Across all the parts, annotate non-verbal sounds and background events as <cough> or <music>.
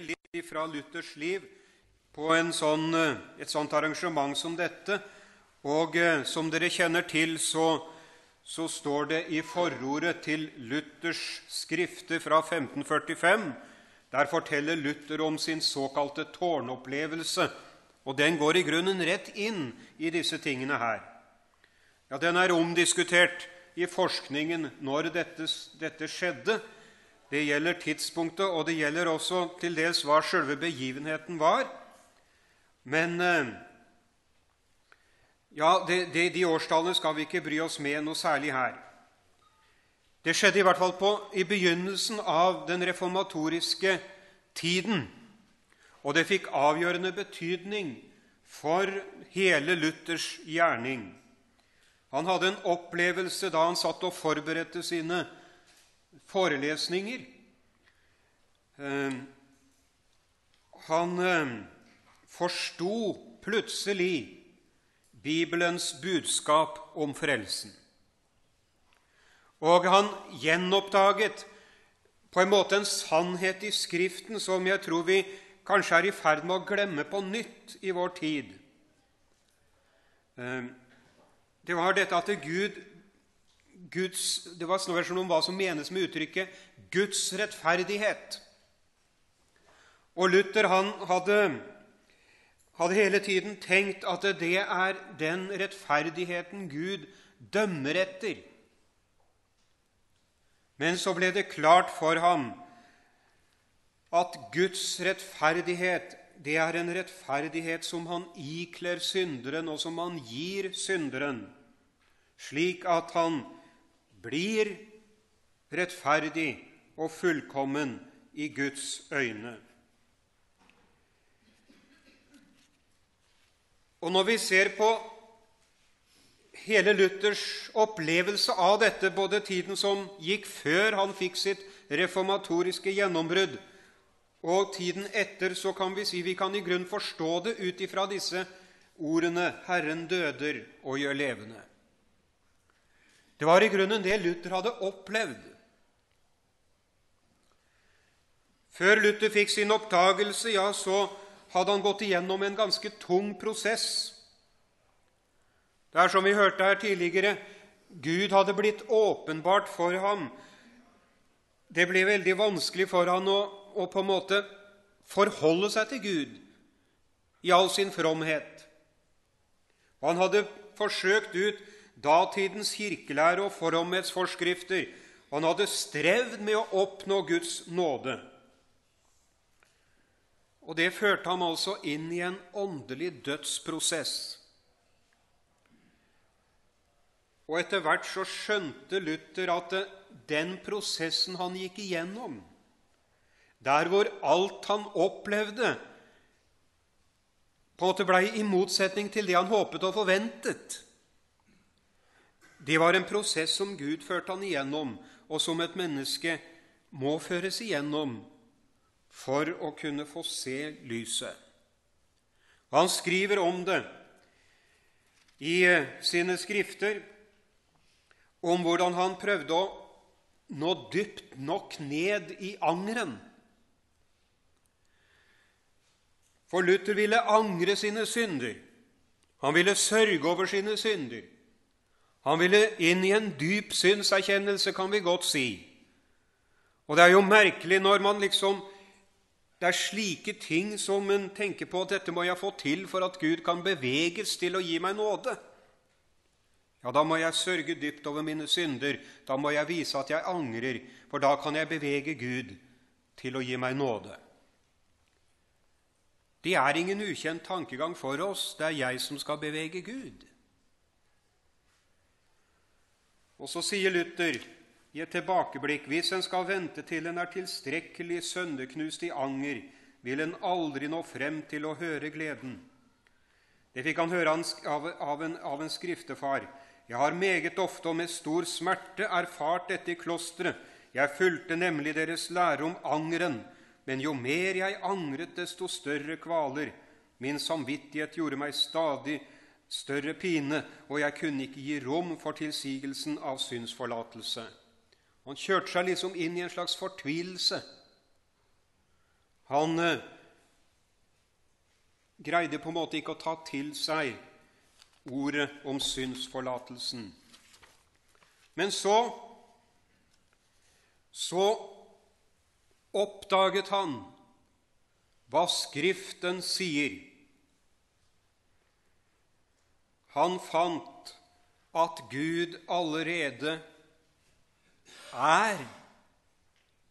litt fra Luthers liv på sånn, eh, et sånt arrangement som dette. Og eh, som dere kjenner til, så, så står det i forordet til Luthers skrifter fra 1545 Der forteller Luther om sin såkalte tårnopplevelse. Og den går i grunnen rett inn i disse tingene her. Ja, Den er omdiskutert i forskningen når dette, dette skjedde. Det gjelder tidspunktet, og det gjelder også til dels hva selve begivenheten var. Men eh, ja, det, det, de årstallene skal vi ikke bry oss med noe særlig her. Det skjedde i hvert fall på, i begynnelsen av den reformatoriske tiden. Og det fikk avgjørende betydning for hele Luthers gjerning. Han hadde en opplevelse da han satt og forberedte sine forelesninger. Eh, han eh, forsto plutselig Bibelens budskap om frelsen. Og han gjenoppdaget på en måte en sannhet i Skriften som jeg tror vi kanskje er i ferd med å glemme på nytt i vår tid. Eh, det var dette at Gud Guds, det var spørsmål om hva som menes med uttrykket 'Guds rettferdighet'. Og Luther han hadde, hadde hele tiden tenkt at det er den rettferdigheten Gud dømmer etter. Men så ble det klart for ham at Guds rettferdighet det er en rettferdighet som han ikler synderen, og som han gir synderen, slik at han blir rettferdig og fullkommen i Guds øyne. Og når vi ser på hele Luthers opplevelse av dette, både tiden som gikk før han fikk sitt reformatoriske gjennombrudd, og tiden etter, så kan vi si vi kan i grunn forstå det ut ifra disse ordene 'Herren døder og gjør levende'. Det var i grunnen det Luther hadde opplevd. Før Luther fikk sin oppdagelse, ja, så hadde han gått igjennom en ganske tung prosess. Det er som vi hørte her tidligere Gud hadde blitt åpenbart for ham. Det ble veldig vanskelig for ham å, å på en måte forholde seg til Gud i all sin fromhet. Han hadde forsøkt ut datidens kirkelære og forhåndsforskrifter. Han hadde strevd med å oppnå Guds nåde. Og det førte ham altså inn i en åndelig dødsprosess. Og etter hvert så skjønte Luther at den prosessen han gikk igjennom, der hvor alt han opplevde, på en måte blei i motsetning til det han håpet og forventet, det var en prosess som Gud førte han igjennom, og som et menneske må føres igjennom for å kunne få se lyset. Han skriver om det i eh, sine skrifter, om hvordan han prøvde å nå dypt nok ned i angeren. For Luther ville angre sine synder. Han ville sørge over sine synder. Han ville inn i en dyp synserkjennelse, kan vi godt si. Og det er jo merkelig når man liksom Det er slike ting som en tenker på at dette må jeg få til for at Gud kan beveges til å gi meg nåde. Ja, da må jeg sørge dypt over mine synder. Da må jeg vise at jeg angrer, for da kan jeg bevege Gud til å gi meg nåde. Det er ingen ukjent tankegang for oss. Det er jeg som skal bevege Gud. Og så sier Luther i et tilbakeblikk hvis en skal vente til en er tilstrekkelig sønderknust i anger, vil en aldri nå frem til å høre gleden. Det fikk han høre av en, skriftefar. Jeg har meget ofte og med stor smerte erfart dette i klosteret. Jeg fulgte nemlig deres lære om angeren, men jo mer jeg angret, desto større kvaler. Min samvittighet gjorde meg stadig større pine, og jeg kunne ikke gi rom for tilsigelsen av synsforlatelse. Han kjørte seg liksom inn i en slags fortvilelse. Han eh, greide på en måte ikke å ta til seg ordet om synsforlatelsen. Men så så oppdaget han hva Skriften sier. Han fant at Gud allerede er,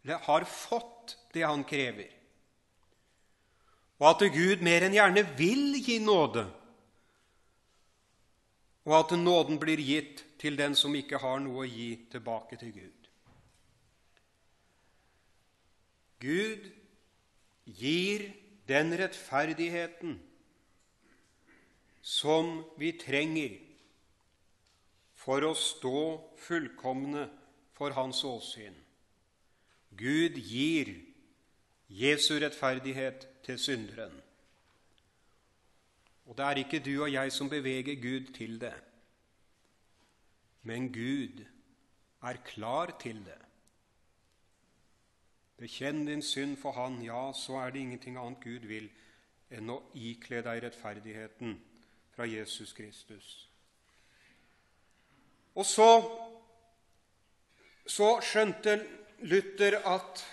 eller har fått, det han krever og at Gud mer enn gjerne vil gi nåde, og at nåden blir gitt til den som ikke har noe å gi tilbake til Gud. Gud gir den rettferdigheten som vi trenger for å stå fullkomne for Hans åsyn. Gud gir Jesu rettferdighet til synderen. Og det er ikke du og jeg som beveger Gud til det, men Gud er klar til det. Bekjenn din synd for Han, ja, så er det ingenting annet Gud vil enn å ikle deg rettferdigheten fra Jesus Kristus. Og så, så skjønte Luther at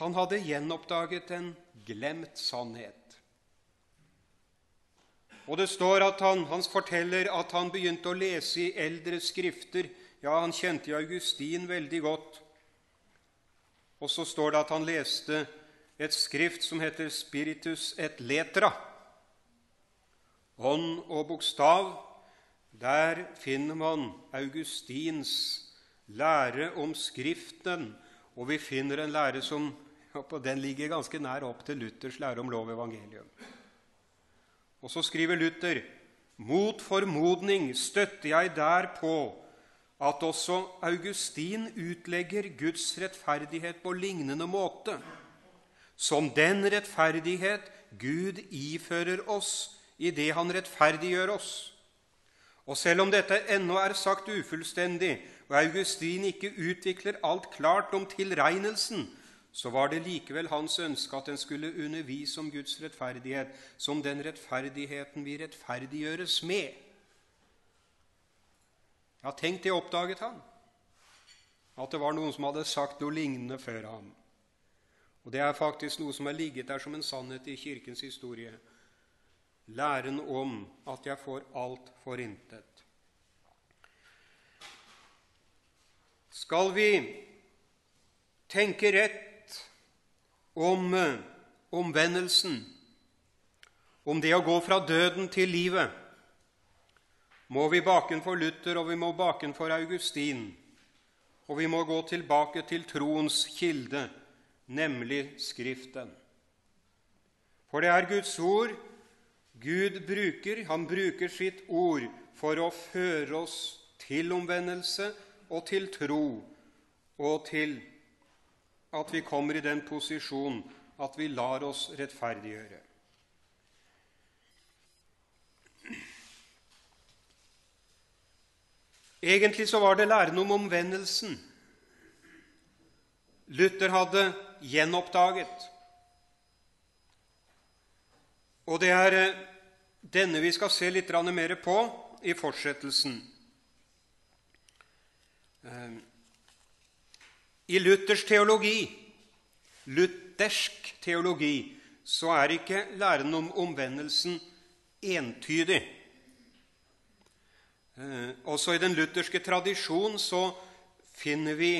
han hadde gjenoppdaget en glemt sannhet. Og det står at han, han forteller at han begynte å lese i eldre skrifter. Ja, han kjente Augustin veldig godt. Og så står det at han leste et skrift som heter Spiritus et letra. Ånd og bokstav. Der finner man Augustins lære om Skriften, og vi finner en lære som Den ligger ganske nær opp til Luthers lære om lov og evangelium. Og så skriver Luther mot formodning støtter jeg derpå at også Augustin utlegger Guds rettferdighet på lignende måte, som den rettferdighet Gud ifører oss i det Han rettferdiggjør oss. Og selv om dette ennå er sagt ufullstendig, og Augustin ikke utvikler alt klart om tilregnelsen, så var det likevel hans ønske at den skulle undervise om Guds rettferdighet som den rettferdigheten vi rettferdiggjøres med. Ja, tenk det oppdaget han, at det var noen som hadde sagt noe lignende før ham. Og det er faktisk noe som har ligget der som en sannhet i Kirkens historie. Læren om at jeg får alt for intet. Skal vi tenke rett om eh, omvendelsen, om det å gå fra døden til livet, må vi bakenfor Luther, og vi må bakenfor Augustin, og vi må gå tilbake til troens kilde, nemlig Skriften. For det er Guds ord Gud bruker. Han bruker sitt ord for å føre oss til omvendelse og til tro og til at vi kommer i den posisjon at vi lar oss rettferdiggjøre. Egentlig så var det læren om omvendelsen Luther hadde gjenoppdaget. Og det er eh, denne vi skal se litt mer på i fortsettelsen. Eh, i Luthers teologi, luthersk teologi, så er ikke læren om omvendelsen entydig. Eh, også i den lutherske tradisjon så finner vi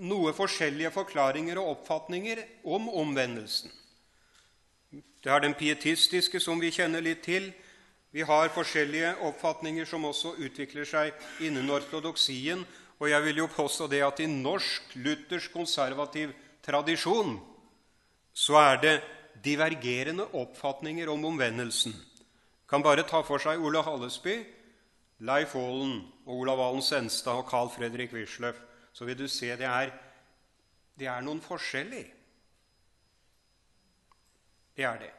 noe forskjellige forklaringer og oppfatninger om omvendelsen. Det er den pietistiske, som vi kjenner litt til. Vi har forskjellige oppfatninger som også utvikler seg innen ortodoksien, og jeg vil jo påstå det at i norsk luthersk konservativ tradisjon så er det divergerende oppfatninger om omvendelsen. Kan bare ta for seg Ole Hallesby, Leif Aalen og Olav Valen Senstad og Carl Fredrik Wisløff, så vil du se det er, det er noen forskjeller. Det er det.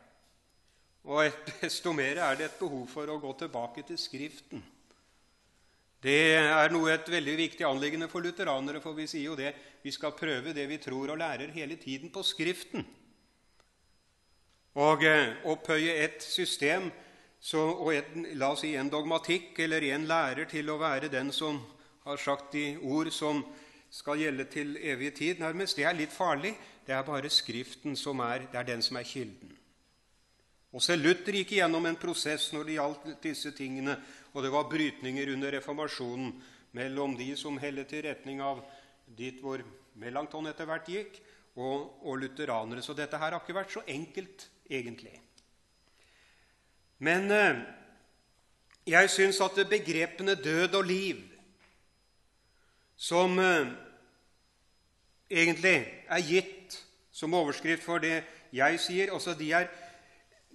Og desto mer er det et behov for å gå tilbake til Skriften. Det er noe et veldig viktig anliggende for lutheranere, for vi sier jo det vi skal prøve det vi tror og lærer hele tiden på Skriften. og eh, opphøye et system så, og et, la oss si en dogmatikk eller en lærer til å være den som har sagt de ord som skal gjelde til evig tid, nærmest, det er litt farlig. Det er bare Skriften som er, det er den som er kilden. Og selv Luther gikk igjennom en prosess når det gjaldt disse tingene, og det var brytninger under reformasjonen mellom de som hellet i retning av dit hvor Melanchthon etter hvert gikk, og, og lutheranere. Så dette her har ikke vært så enkelt, egentlig. Men eh, jeg syns at begrepene død og liv, som eh, egentlig er gitt som overskrift for det jeg sier, også de er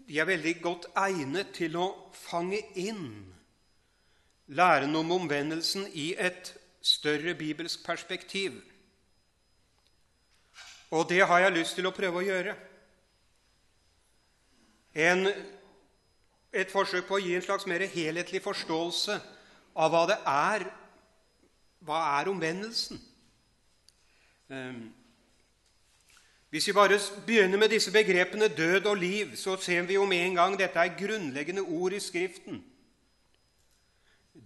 de er veldig godt egnet til å fange inn læren om omvendelsen i et større bibelsk perspektiv. Og det har jeg lyst til å prøve å gjøre. En, et forsøk på å gi en slags mer helhetlig forståelse av hva det er Hva er omvendelsen? Um, hvis vi bare begynner med disse begrepene død og liv, så ser vi jo med en gang dette er grunnleggende ord i Skriften.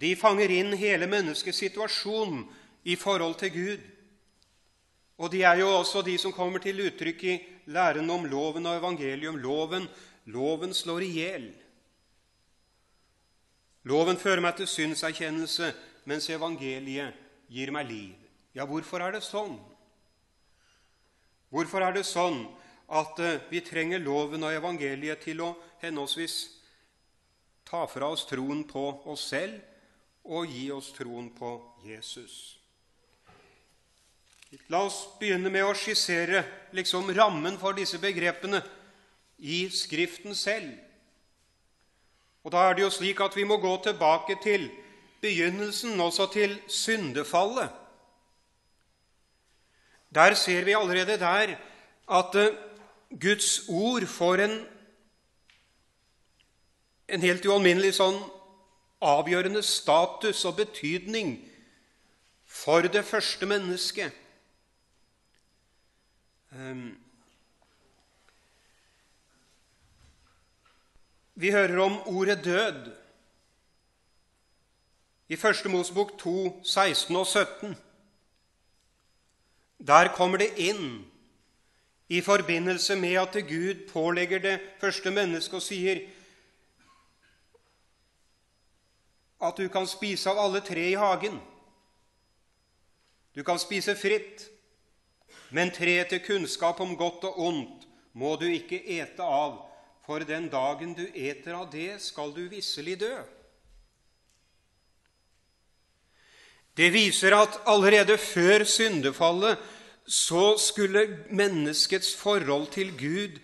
De fanger inn hele menneskets situasjon i forhold til Gud. Og de er jo også de som kommer til uttrykk i læren om loven og evangelium. Loven, loven slår i hjel. Loven fører meg til synserkjennelse, mens evangeliet gir meg liv. Ja, hvorfor er det sånn? Hvorfor er det sånn at eh, vi trenger loven og evangeliet til å henholdsvis ta fra oss troen på oss selv og gi oss troen på Jesus? La oss begynne med å skissere liksom rammen for disse begrepene i Skriften selv. Og Da er det jo slik at vi må gå tilbake til begynnelsen, også til syndefallet. Der ser vi allerede der at eh, Guds ord får en, en helt ualminnelig sånn avgjørende status og betydning for det første mennesket. Ehm, vi hører om ordet død i Første Mosebok 2, 16 og 17. Der kommer det inn i forbindelse med at Gud pålegger det første mennesket og sier at du kan spise av alle tre i hagen. Du kan spise fritt, men treet til kunnskap om godt og ondt må du ikke ete av, for den dagen du eter av det, skal du visselig dø. Det viser at allerede før syndefallet så skulle menneskets forhold til Gud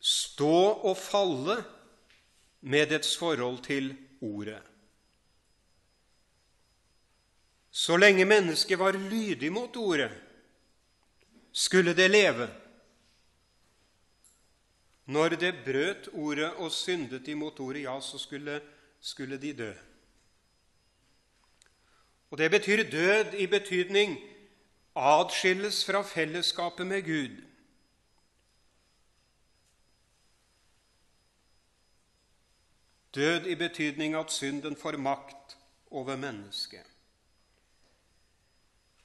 stå og falle med dets forhold til Ordet. Så lenge mennesket var lydig mot Ordet, skulle det leve. Når det brøt Ordet og syndet imot Ordet, ja, så skulle, skulle de dø. Og det betyr død i betydning atskilles fra fellesskapet med Gud. Død i betydning at synden får makt over mennesket.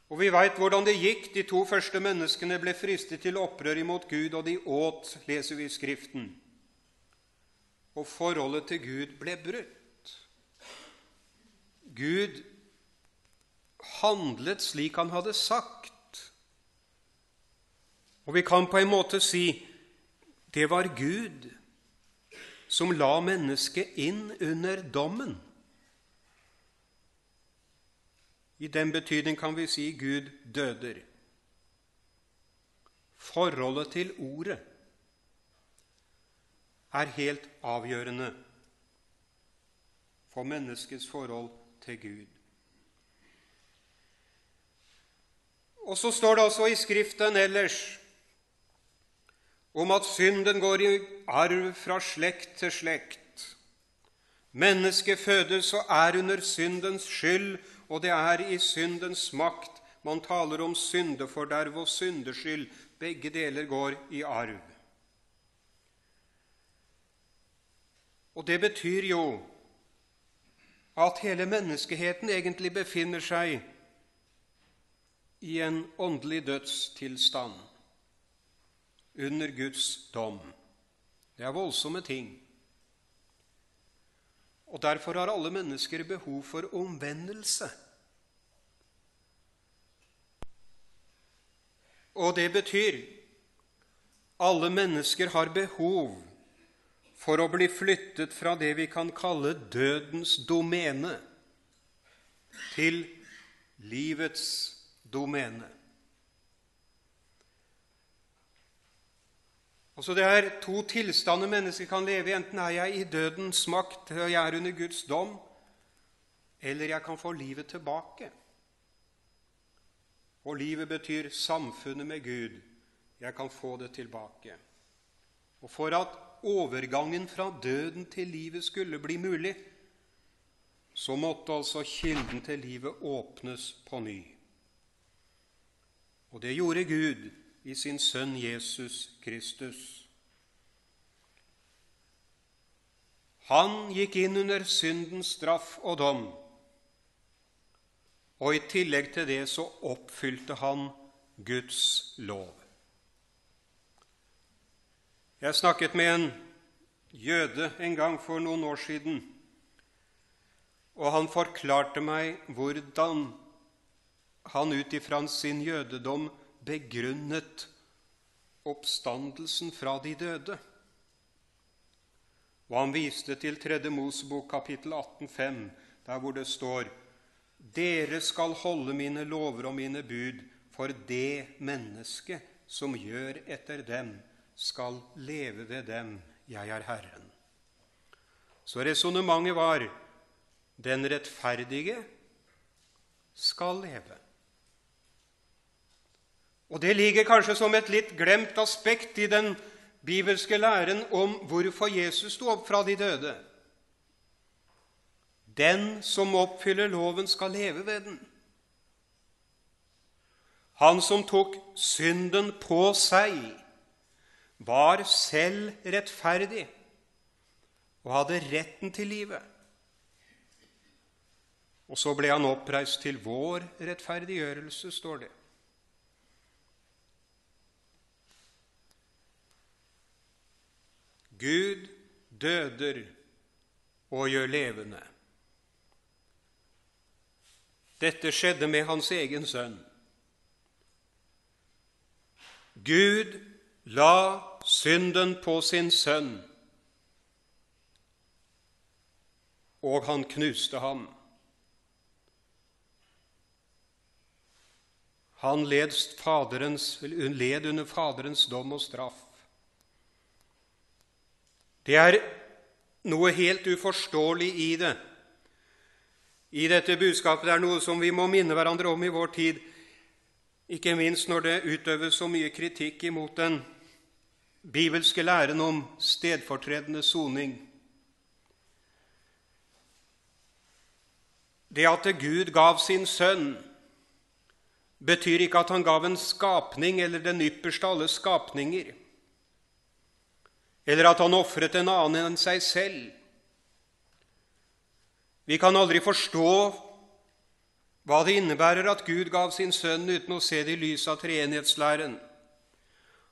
Og Vi veit hvordan det gikk. De to første menneskene ble fristet til opprør imot Gud, og de åt, leser vi i Skriften. Og forholdet til Gud ble brutt. Gud handlet slik han hadde sagt. Og vi kan på en måte si det var Gud som la mennesket inn under dommen. I den betydning kan vi si Gud døder. Forholdet til Ordet er helt avgjørende for menneskets forhold til Gud. Og så står det også i Skriften ellers om at synden går i arv fra slekt til slekt. Mennesket fødes og er under syndens skyld, og det er i syndens makt. Man taler om syndeforderv og syndeskyld. Begge deler går i arv. Og det betyr jo at hele menneskeheten egentlig befinner seg i en åndelig dødstilstand under Guds dom. Det er voldsomme ting. Og Derfor har alle mennesker behov for omvendelse. Og det betyr alle mennesker har behov for å bli flyttet fra det vi kan kalle dødens domene, til livets domene. Altså Det er to tilstander mennesker kan leve i. Enten er jeg i dødens makt, og jeg er under Guds dom, eller jeg kan få livet tilbake. Og livet betyr samfunnet med Gud. Jeg kan få det tilbake. Og for at overgangen fra døden til livet skulle bli mulig, så måtte altså kilden til livet åpnes på ny. Og det gjorde Gud i sin sønn Jesus Kristus. Han gikk inn under syndens straff og dom, og i tillegg til det så oppfylte han Guds lov. Jeg snakket med en jøde en gang for noen år siden, og han forklarte meg hvordan han ut ifra sin jødedom begrunnet oppstandelsen fra de døde. Og han viste til 3. Mosebok kapittel 18,5, der hvor det står Dere skal holde mine lover og mine bud, for det mennesket som gjør etter dem, skal leve ved dem. Jeg er Herren. Så resonnementet var den rettferdige skal leve. Og Det ligger kanskje som et litt glemt aspekt i den bibelske læren om hvorfor Jesus sto opp fra de døde. Den som oppfyller loven, skal leve ved den. Han som tok synden på seg, var selv rettferdig og hadde retten til livet. Og så ble han oppreist til vår rettferdiggjørelse, står det. Gud døder og gjør levende. Dette skjedde med hans egen sønn. Gud la synden på sin sønn, og han knuste ham. Han led, faderens, led under Faderens dom og straff. Det er noe helt uforståelig i det. I dette budskapet det er noe som vi må minne hverandre om i vår tid, ikke minst når det utøves så mye kritikk imot den bibelske læren om stedfortredende soning. Det at Gud gav sin sønn, betyr ikke at han gav en skapning eller den ypperste av alle skapninger eller at han ofret en annen enn seg selv. Vi kan aldri forstå hva det innebærer at Gud gav sin sønn uten å se det i lys av treenighetslæren,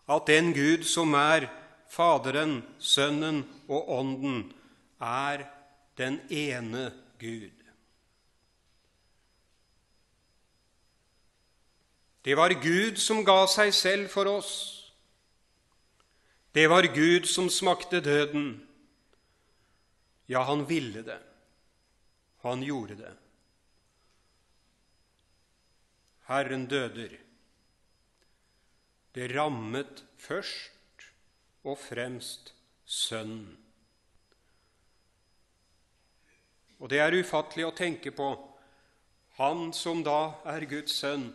at den Gud som er Faderen, Sønnen og Ånden, er den ene Gud. Det var Gud som ga seg selv for oss. Det var Gud som smakte døden. Ja, han ville det. Han gjorde det. Herren døder. Det rammet først og fremst Sønnen. Og det er ufattelig å tenke på Han som da er Guds sønn,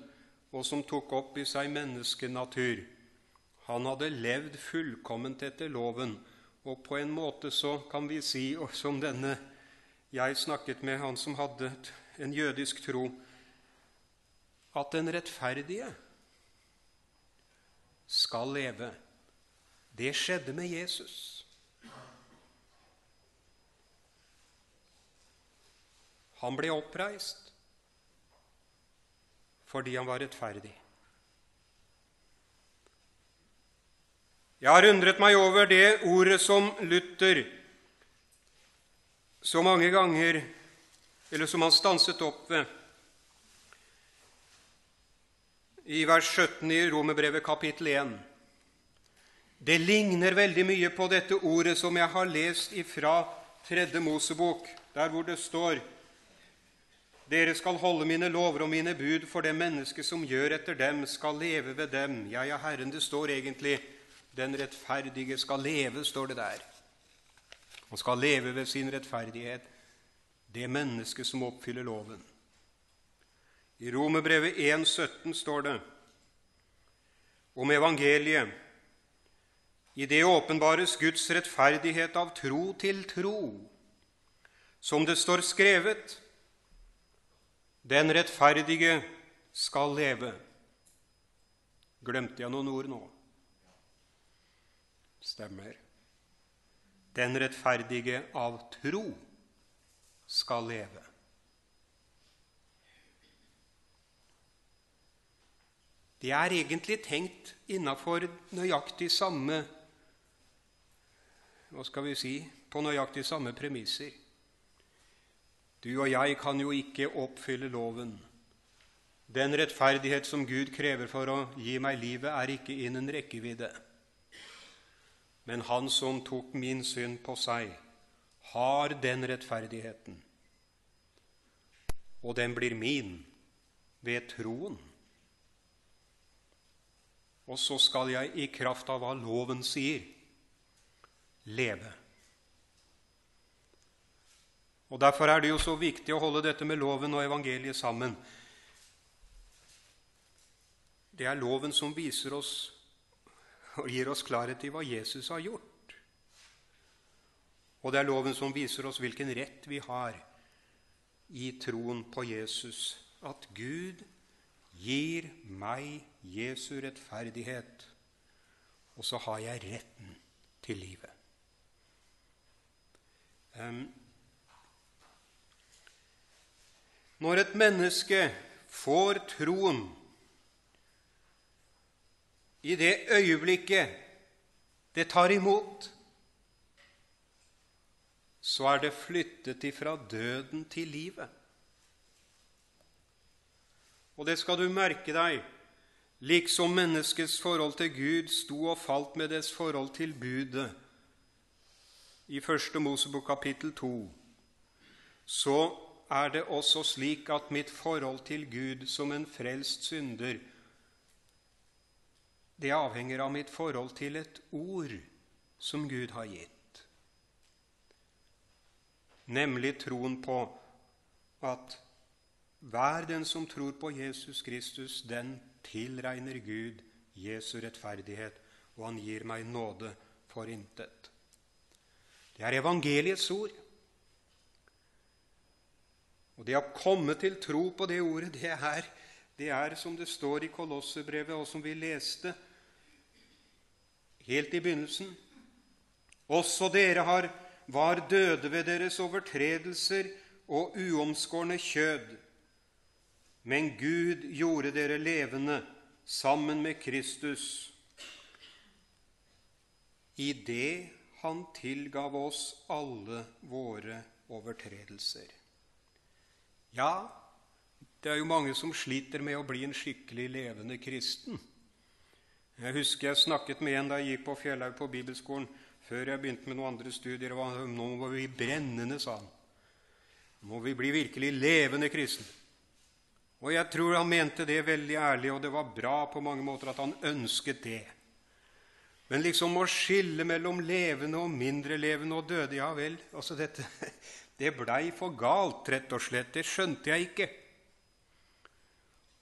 og som tok opp i seg menneskenatur han hadde levd fullkomment etter loven, og på en måte så kan vi si, som denne jeg snakket med, han som hadde en jødisk tro, at den rettferdige skal leve. Det skjedde med Jesus. Han ble oppreist fordi han var rettferdig. Jeg har undret meg over det ordet som Luther så mange ganger, eller som han stanset opp ved, i vers 17 i Romerbrevet kapittel 1. Det ligner veldig mye på dette ordet som jeg har lest ifra Tredje Mosebok, der hvor det står dere skal holde mine lover og mine bud, for det mennesket som gjør etter dem, skal leve ved dem. Ja, ja, Herren, det står egentlig 'den rettferdige skal leve', står det der. Han skal leve ved sin rettferdighet, det mennesket som oppfyller loven. I Romerbrevet 1,17 står det om evangeliet. I det åpenbares Guds rettferdighet av tro til tro. Som det står skrevet:" Den rettferdige skal leve. Glemte jeg noen ord nå? Stemmer. Den rettferdige av tro skal leve. Det er egentlig tenkt innafor nøyaktig samme Hva skal vi si på nøyaktig samme premisser. Du og jeg kan jo ikke oppfylle loven. Den rettferdighet som Gud krever for å gi meg livet, er ikke innen rekkevidde. Men Han som tok min synd på seg, har den rettferdigheten. Og den blir min ved troen. Og så skal jeg i kraft av hva loven sier, leve. Og Derfor er det jo så viktig å holde dette med loven og evangeliet sammen. Det er loven som viser oss og gir oss klarhet i hva Jesus har gjort. Og det er loven som viser oss hvilken rett vi har i troen på Jesus. At Gud gir meg Jesu rettferdighet, og så har jeg retten til livet. Um, Når et menneske får troen i det øyeblikket det tar imot, så er det flyttet ifra døden til livet. Og det skal du merke deg, liksom menneskets forhold til Gud sto og falt med dets forhold til budet. I Første Mosebok kapittel 2 så er det også slik at mitt forhold til Gud som en frelst synder det avhenger av mitt forhold til et ord som Gud har gitt, nemlig troen på at hver den som tror på Jesus Kristus, den tilregner Gud Jesu rettferdighet, og han gir meg nåde for intet. Det er evangeliets ord. Og det å komme til tro på det ordet, det er, det er som det står i Kolossebrevet, og som vi leste helt i begynnelsen. Også dere har, var døde ved deres overtredelser og uomskårne kjød. Men Gud gjorde dere levende sammen med Kristus i det Han tilgav oss alle våre overtredelser. Ja, det er jo mange som sliter med å bli en skikkelig levende kristen. Jeg husker jeg snakket med en da jeg gikk på Fjellhaug på bibelskolen, før jeg begynte med noen andre studier. Nå må vi bli brennende, sa han. Nå må vi bli virkelig levende kristne. Og jeg tror han mente det veldig ærlig, og det var bra på mange måter at han ønsket det. Men liksom å skille mellom levende og mindre levende og døde Ja vel, altså dette, <laughs> det blei for galt, rett og slett. Det skjønte jeg ikke.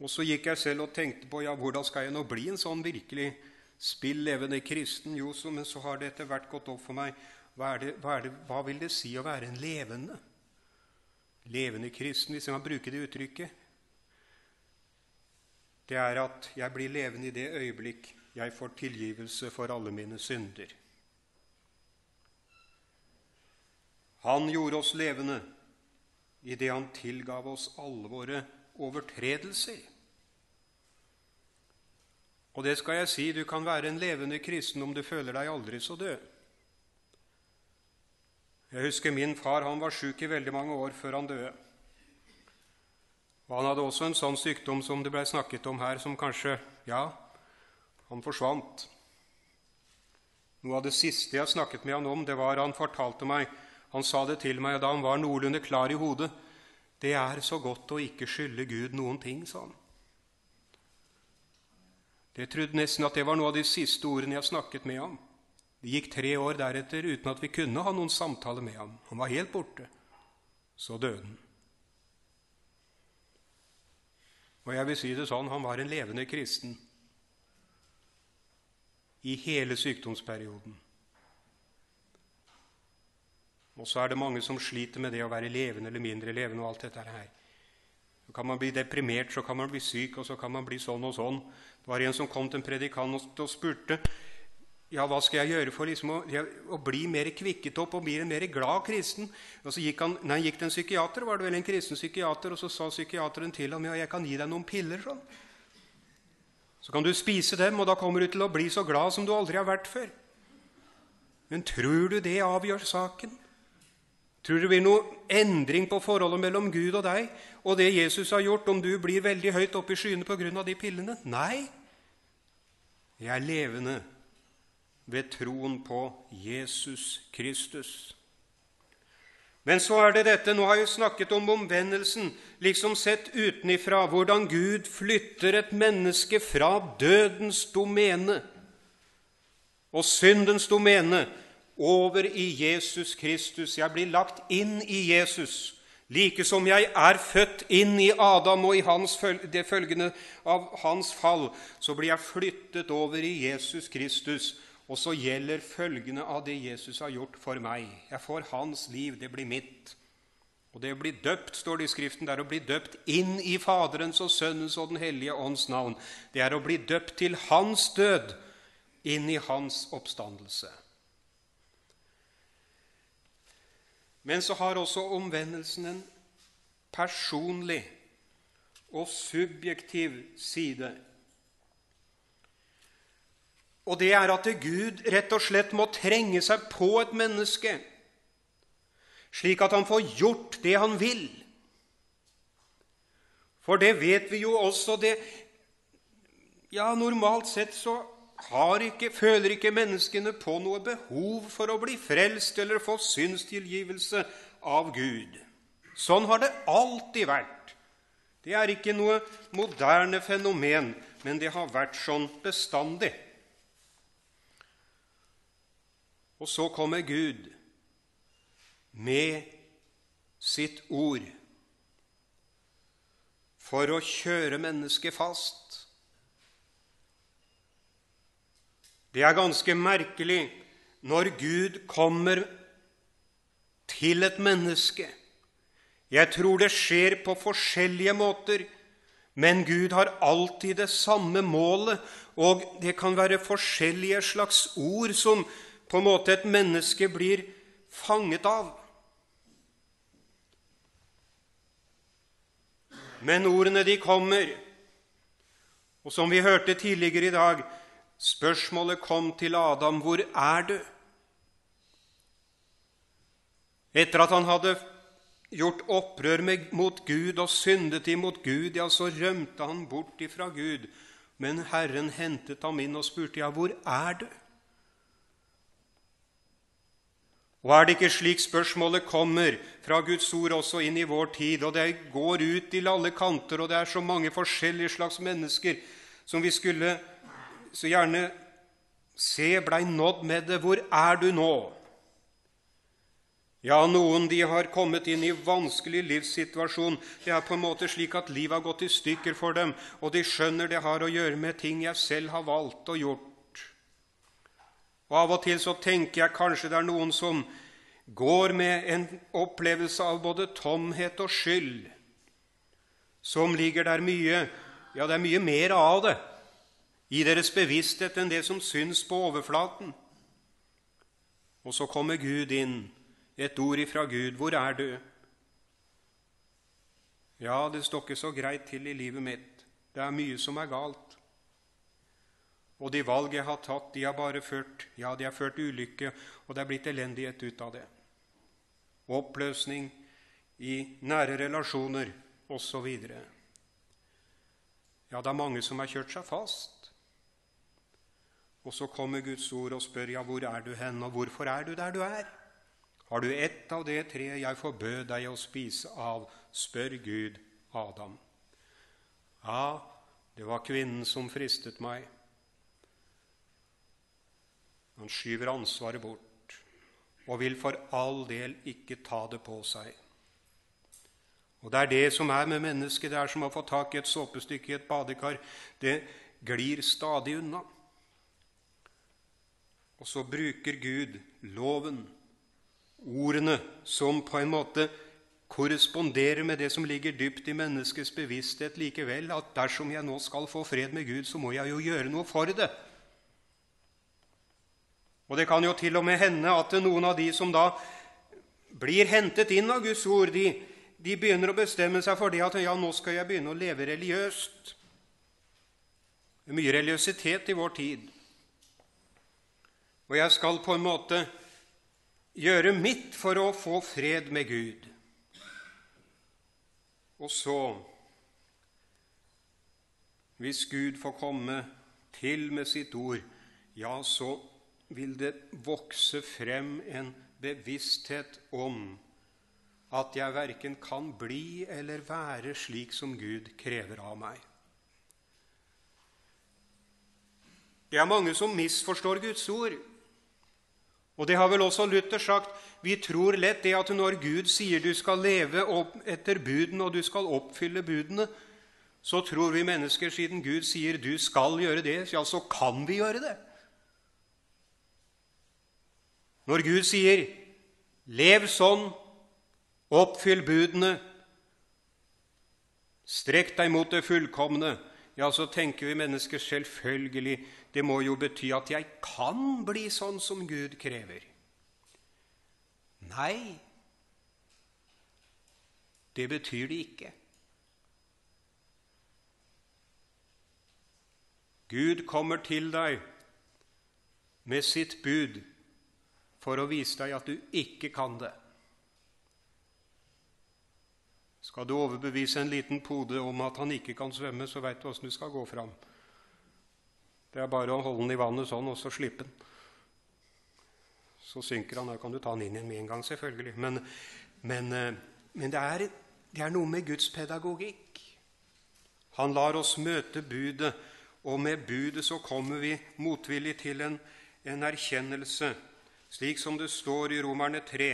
Og så gikk jeg selv og tenkte på ja, hvordan skal jeg nå bli en sånn virkelig spill levende kristen? Jo, så, men så har det etter hvert gått opp for meg hva, det, hva, det, hva vil det si å være en levende? Levende kristen, hvis jeg kan bruke det uttrykket. Det er at jeg blir levende i det øyeblikk jeg får tilgivelse for alle mine synder. Han gjorde oss levende i det han tilgav oss alle våre overtredelser. Og det skal jeg si, du kan være en levende kristen om du føler deg aldri så død. Jeg husker min far han var sjuk i veldig mange år før han døde. Og Han hadde også en sånn sykdom som det ble snakket om her, som kanskje Ja, han forsvant. Noe av det siste jeg snakket med han om, det var han fortalte meg Han sa det til meg da han var noenlunde klar i hodet. Det er så godt å ikke skylde Gud noen ting, sa han. Jeg trodde nesten at det var noe av de siste ordene jeg snakket med ham. Det gikk tre år deretter uten at vi kunne ha noen samtale med ham. Han var helt borte. Så døde han. Og jeg vil si det sånn han var en levende kristen i hele sykdomsperioden. Og så er det mange som sliter med det å være levende eller mindre levende. og alt dette her. Så kan man bli deprimert, så kan man bli syk, og så kan man bli sånn og sånn. Det var en som kom til en predikant og spurte ja, hva skal jeg gjøre for liksom å, å, bli mer kvikket opp og bli en mer glad kristen. Og så gikk han, nei, gikk til en psykiater, var det vel en kristen psykiater, og så sa psykiateren til ham ja, jeg kan gi deg noen piller. sånn. Så kan du spise dem, og da kommer du til å bli så glad som du aldri har vært før. Men tror du det avgjør saken? Tror du det blir noe endring på forholdet mellom Gud og deg og det Jesus har gjort, om du blir veldig høyt oppe i skyene pga. de pillene? Nei. Jeg er levende ved troen på Jesus Kristus. Men så er det dette Nå har jeg snakket om omvendelsen, liksom sett utenifra, hvordan Gud flytter et menneske fra dødens domene og syndens domene over i Jesus Kristus. Jeg blir lagt inn i Jesus, like som jeg er født inn i Adam og i hans, det følgende av hans fall, så blir jeg flyttet over i Jesus Kristus og så gjelder følgende av det Jesus har gjort for meg. Jeg får hans liv, det blir mitt. Og det å bli døpt, står det i Skriften, det er å bli døpt inn i Faderens og Sønnens og Den hellige ånds navn. Det er å bli døpt til hans død, inn i hans oppstandelse. Men så har også omvendelsen en personlig og subjektiv side og det er at Gud rett og slett må trenge seg på et menneske, slik at han får gjort det han vil. For det vet vi jo også det Ja, normalt sett så ikke, føler ikke menneskene på noe behov for å bli frelst eller få synstilgivelse av Gud. Sånn har det alltid vært. Det er ikke noe moderne fenomen, men det har vært sånn bestandig. Og så kommer Gud med sitt ord for å kjøre mennesket fast. Det er ganske merkelig når Gud kommer til et menneske. Jeg tror det skjer på forskjellige måter, men Gud har alltid det samme målet, og det kan være forskjellige slags ord som på en måte et menneske blir fanget av. Men ordene, de kommer. Og som vi hørte tidligere i dag, spørsmålet kom til Adam hvor er du? Etter at han hadde gjort opprør mot Gud og syndet imot Gud, ja, så rømte han bort ifra Gud. Men Herren hentet ham inn og spurte, ja, hvor er du? Og er det ikke slik spørsmålet kommer fra Guds ord også inn i vår tid, og det går ut til alle kanter, og det er så mange forskjellige slags mennesker som vi skulle så gjerne se blei nådd med det. Hvor er du nå? Ja, noen de har kommet inn i vanskelig livssituasjon. Det er på en måte slik at livet har gått i stykker for dem, og de skjønner det har å gjøre med ting jeg selv har valgt og gjort. Og Av og til så tenker jeg kanskje det er noen som går med en opplevelse av både tomhet og skyld, som ligger der mye Ja, det er mye mer av det i deres bevissthet enn det som syns på overflaten. Og så kommer Gud inn, et ord ifra Gud. Hvor er du? Ja, det står ikke så greit til i livet mitt. Det er mye som er galt. Og de valg jeg har tatt, de har bare ført ja, de har ført ulykke, og det er blitt elendighet ut av det. Oppløsning i nære relasjoner osv. Ja, det er mange som har kjørt seg fast. Og så kommer Guds ord og spør ja, hvor er du hen, og hvorfor er du der du er? Har du ett av det treet jeg forbød deg å spise av? spør Gud Adam. Ja, det var kvinnen som fristet meg. Han skyver ansvaret bort og vil for all del ikke ta det på seg. Og Det er det som er med mennesket. Det er som å få tak i et såpestykke i et badekar. Det glir stadig unna. Og så bruker Gud loven, ordene, som på en måte korresponderer med det som ligger dypt i menneskets bevissthet likevel, at dersom jeg nå skal få fred med Gud, så må jeg jo gjøre noe for det. Og det kan jo til og med hende at noen av de som da blir hentet inn av Guds ord, de, de begynner å bestemme seg for det at ja, nå skal jeg begynne å leve religiøst. Det er mye religiøsitet i vår tid. Og jeg skal på en måte gjøre mitt for å få fred med Gud. Og så, hvis Gud får komme til med sitt ord, ja, så vil det vokse frem en bevissthet om at jeg verken kan bli eller være slik som Gud krever av meg. Det er mange som misforstår Guds ord. Og det har vel også Luther sagt. Vi tror lett det at når Gud sier du skal leve etter budene, og du skal oppfylle budene, så tror vi mennesker, siden Gud sier du skal gjøre det, ja, så kan vi gjøre det. Når Gud sier 'lev sånn, oppfyll budene', 'strekk deg mot det fullkomne', ja, så tenker vi mennesker selvfølgelig det må jo bety at jeg kan bli sånn som Gud krever. Nei, det betyr det ikke. Gud kommer til deg med sitt bud for å vise deg at du ikke kan det. Skal du overbevise en liten pode om at han ikke kan svømme, så veit du åssen du skal gå fram. Det er bare å holde den i vannet sånn, og så slippe den. Så synker han. Da kan du ta den inn igjen med en gang, selvfølgelig. Men, men, eh, men det, er, det er noe med Guds pedagogikk. Han lar oss møte budet, og med budet så kommer vi motvillig til en, en erkjennelse, slik som det står i Romerne 3.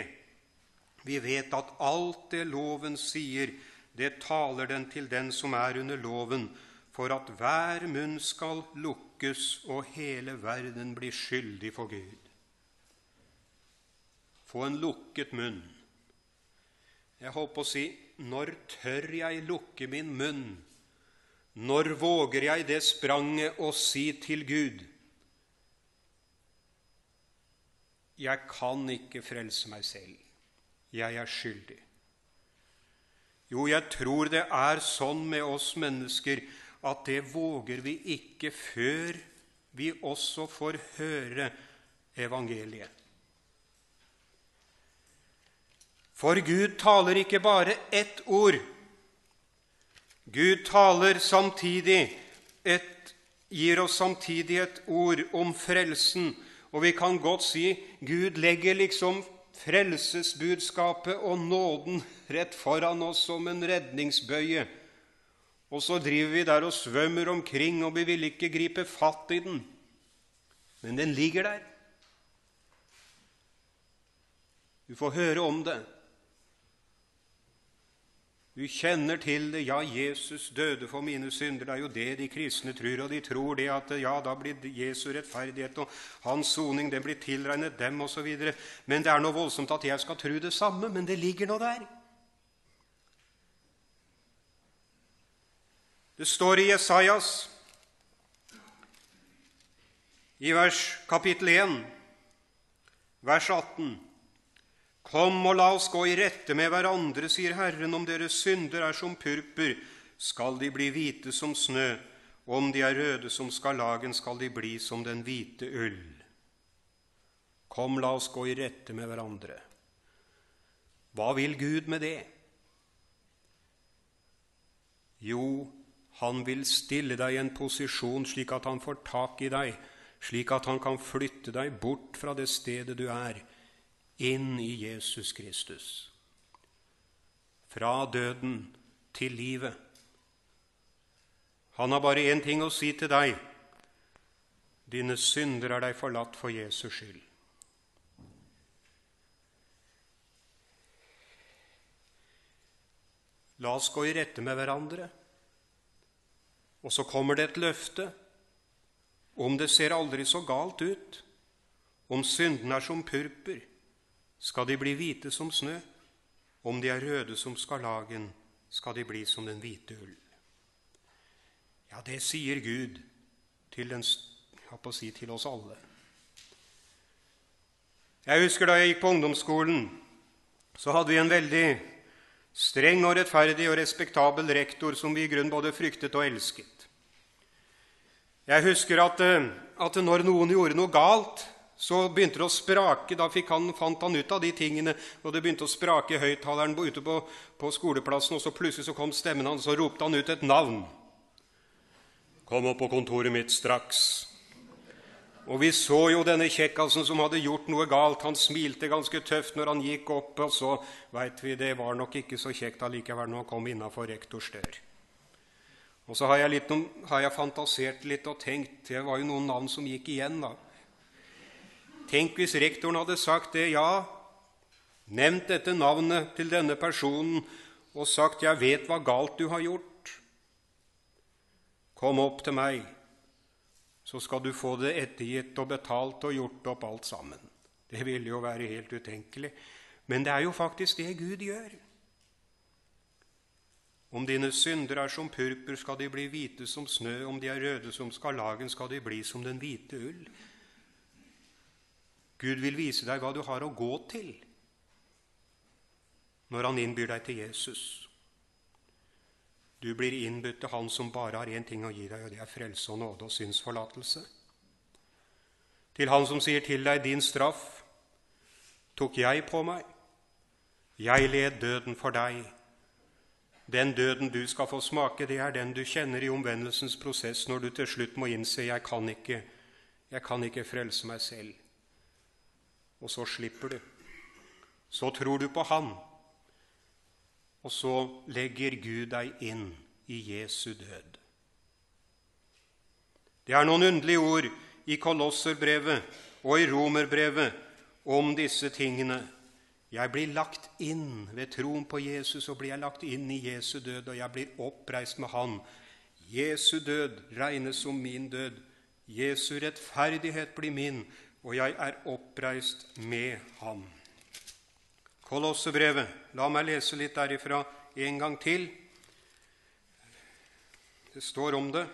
Vi vet at alt det loven sier, det taler den til den som er under loven, for at hver munn skal lukkes og hele verden blir skyldig for Gud. Få en lukket munn. Jeg holdt på å si når tør jeg lukke min munn? Når våger jeg det spranget å si til Gud Jeg kan ikke frelse meg selv. Jeg er skyldig. Jo, jeg tror det er sånn med oss mennesker at det våger vi ikke før vi også får høre evangeliet. For Gud taler ikke bare ett ord. Gud taler samtidig et, gir oss samtidig et ord om frelsen. Og vi kan godt si Gud legger liksom frelsesbudskapet og nåden rett foran oss som en redningsbøye. Og så driver vi der og svømmer omkring, og vi vil ikke gripe fatt i den. Men den ligger der. Du får høre om det. Du kjenner til det. Ja, Jesus døde for mine synder. Det er jo det de kristne tror. Og de tror det at ja, da blir Jesu rettferdighet og hans soning den blir tilregnet dem osv. Men det er noe voldsomt at jeg skal tro det samme. Men det ligger nå der. Det står i Jesajas i vers kapittel 1, vers 18.: Kom og la oss gå i rette med hverandre, sier Herren, om deres synder er som purpur, skal de bli hvite som snø, og om de er røde som skarlagen, skal de bli som den hvite ull. Kom, la oss gå i rette med hverandre. Hva vil Gud med det? Jo, han vil stille deg i en posisjon slik at han får tak i deg, slik at han kan flytte deg bort fra det stedet du er, inn i Jesus Kristus. Fra døden til livet. Han har bare én ting å si til deg. Dine synder er deg forlatt for Jesus skyld. La oss gå i rette med hverandre. Og så kommer det et løfte. Om det ser aldri så galt ut, om syndene er som purpur, skal de bli hvite som snø. Om de er røde som skarlagen, skal de bli som den hvite ull. Ja, det sier Gud til, den, si, til oss alle. Jeg husker da jeg gikk på ungdomsskolen, så hadde vi en veldig streng og rettferdig og respektabel rektor som vi i grunn både fryktet og elsket. Jeg husker at, eh, at når noen gjorde noe galt, så begynte det å sprake. Da han, fant han ut av de tingene, og det begynte å sprake i høyttaleren ute på, på, skoleplassen. Og så plutselig så kom stemmen hans, og ropte han ut et navn. Kom opp på kontoret mitt straks. Og vi så jo denne kjekkasen som hadde gjort noe galt. Han smilte ganske tøft når han gikk opp, og så veit vi det var nok ikke så kjekt allikevel når han kom innafor rektors dør. Og så har jeg, litt, har jeg, fantasert litt og tenkt Det var jo noen navn som gikk igjen, da. Tenk hvis rektoren hadde sagt det, ja, nevnt dette navnet til denne personen og sagt 'Jeg vet hva galt du har gjort'. Kom opp til meg, så skal du få det ettergitt og betalt og gjort opp alt sammen. Det ville jo være helt utenkelig. Men det er jo faktisk det Gud gjør. Om dine synder er som purpur, skal de bli hvite som snø. Om de er røde som skarlagen, skal de bli som den hvite ull. Gud vil vise deg hva du har å gå til når han innbyr deg til Jesus. Du blir innbudt til Han som bare har én ting å gi deg, og det er frelse og nåde og synsforlatelse. Til Han som sier til deg, 'Din straff tok jeg på meg. Jeg led døden for deg.' Den døden du skal få smake, det er den du kjenner i omvendelsens prosess når du til slutt må innse jeg kan ikke, jeg kan ikke frelse meg selv. Og så slipper du. Så tror du på Han. Og så legger Gud deg inn i Jesu død. Det er noen underlige ord i Kolosserbrevet og i Romerbrevet om disse tingene. Jeg blir lagt inn ved troen på Jesus, og blir jeg lagt inn i Jesu død, og jeg blir oppreist med Han. Jesu død regnes som min død. Jesu rettferdighet blir min, og jeg er oppreist med Ham. Kolossebrevet. La meg lese litt derifra en gang til. Det står om det.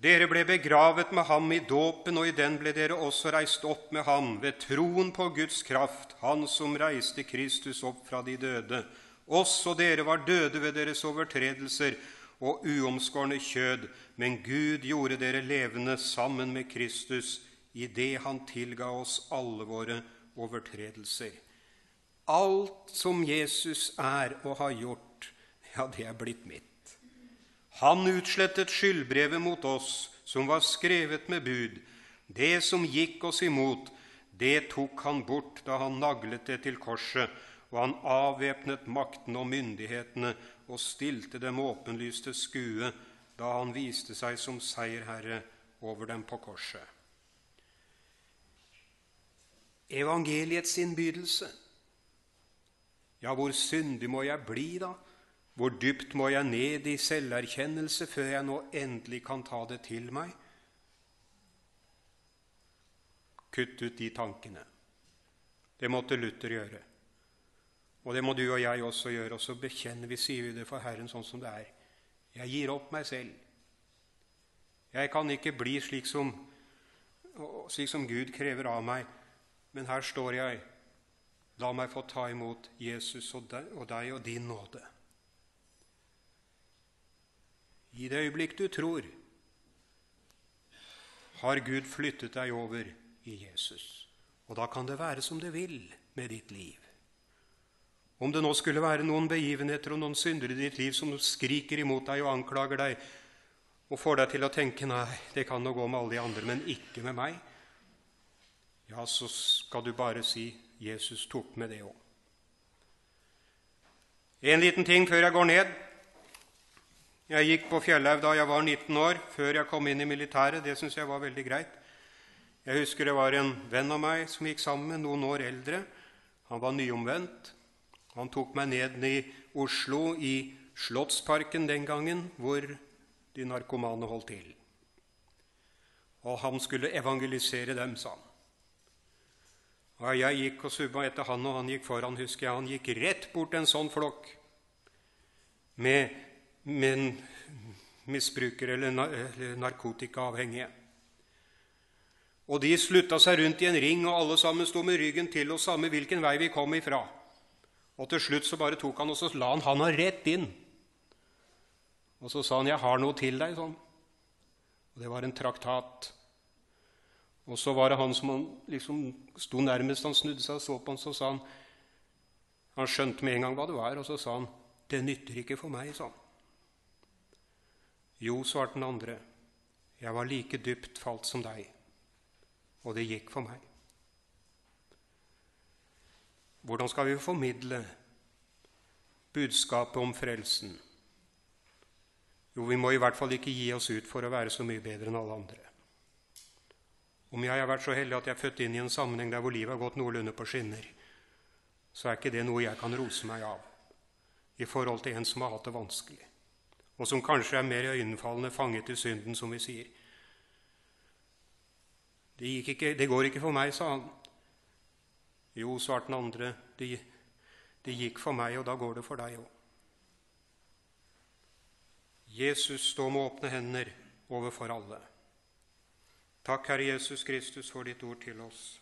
Dere ble begravet med ham i dåpen, og i den ble dere også reist opp med ham ved troen på Guds kraft, Han som reiste Kristus opp fra de døde. Også dere var døde ved deres overtredelser og uomskårne kjød, men Gud gjorde dere levende sammen med Kristus i det Han tilga oss alle våre overtredelser. Alt som Jesus er og har gjort, ja, det er blitt mitt. Han utslettet skyldbrevet mot oss som var skrevet med bud. Det som gikk oss imot, det tok han bort da han naglet det til korset, og han avvæpnet maktene og myndighetene og stilte dem åpenlyst til skue da han viste seg som seierherre over dem på korset. Evangeliets innbydelse. Ja, hvor syndig må jeg bli, da? Hvor dypt må jeg ned i selverkjennelse før jeg nå endelig kan ta det til meg? Kutt ut de tankene. Det måtte Luther gjøre. Og det må du og jeg også gjøre. Og så bekjenner vi, sier vi det for Herren sånn som det er. Jeg gir opp meg selv. Jeg kan ikke bli slik som, slik som Gud krever av meg. men her står jeg. La meg få ta imot Jesus og deg og, din nåde. I det øyeblikk du tror, har Gud flyttet deg over i Jesus. Og da kan det være som det vil med ditt liv. Om det nå skulle være noen begivenheter og noen syndere i ditt liv som skriker imot deg og anklager deg, og får deg til å tenke nei, det kan nå gå med alle de andre, men ikke med meg, ja, så skal du bare si Jesus tok med det òg. En liten ting før jeg går ned. Jeg gikk på Fjellhaug da jeg var 19 år, før jeg kom inn i militæret. Det syns jeg var veldig greit. Jeg husker det var en venn av meg som gikk sammen med noen år eldre. Han var nyomvendt. Han tok meg ned i Oslo, i Slottsparken den gangen, hvor de narkomane holdt til. Og han skulle evangelisere dem, sa han. Og jeg gikk og subba etter han, og han gikk foran, husker jeg. Han gikk rett bort en sånn flokk med, med misbrukere eller narkotikaavhengige. Og de slutta seg rundt i en ring, og alle sammen sto med ryggen til oss, samme hvilken vei vi kom ifra. Og til slutt så bare tok han og så la han handa rett inn. Og så sa han, 'Jeg har noe til deg', sånn. Og det var en traktat. Og så var det han som han liksom sto nærmest. Han snudde seg og så på han, så sa han Han skjønte med en gang hva det var, og så sa han, 'Det nytter ikke for meg', han. Jo, svarte den andre, 'Jeg var like dypt falt som deg, og det gikk for meg'. Hvordan skal vi formidle budskapet om frelsen? Jo, vi må i hvert fall ikke gi oss ut for å være så mye bedre enn alle andre. Om jeg har vært så heldig at jeg er født inn i en sammenheng der hvor livet har gått noenlunde på skinner, så er ikke det noe jeg kan rose meg av i forhold til en som har hatt det vanskelig, og som kanskje er mer øyenfallende fanget i synden, som vi sier. Det, ikke, det, går ikke for meg, sa han. Jo, svarte den andre, det, det gikk for meg, og da går det for deg òg. Jesus står med åpne hender overfor alle. Takk, Herre Jesus Kristus, for ditt ord til oss.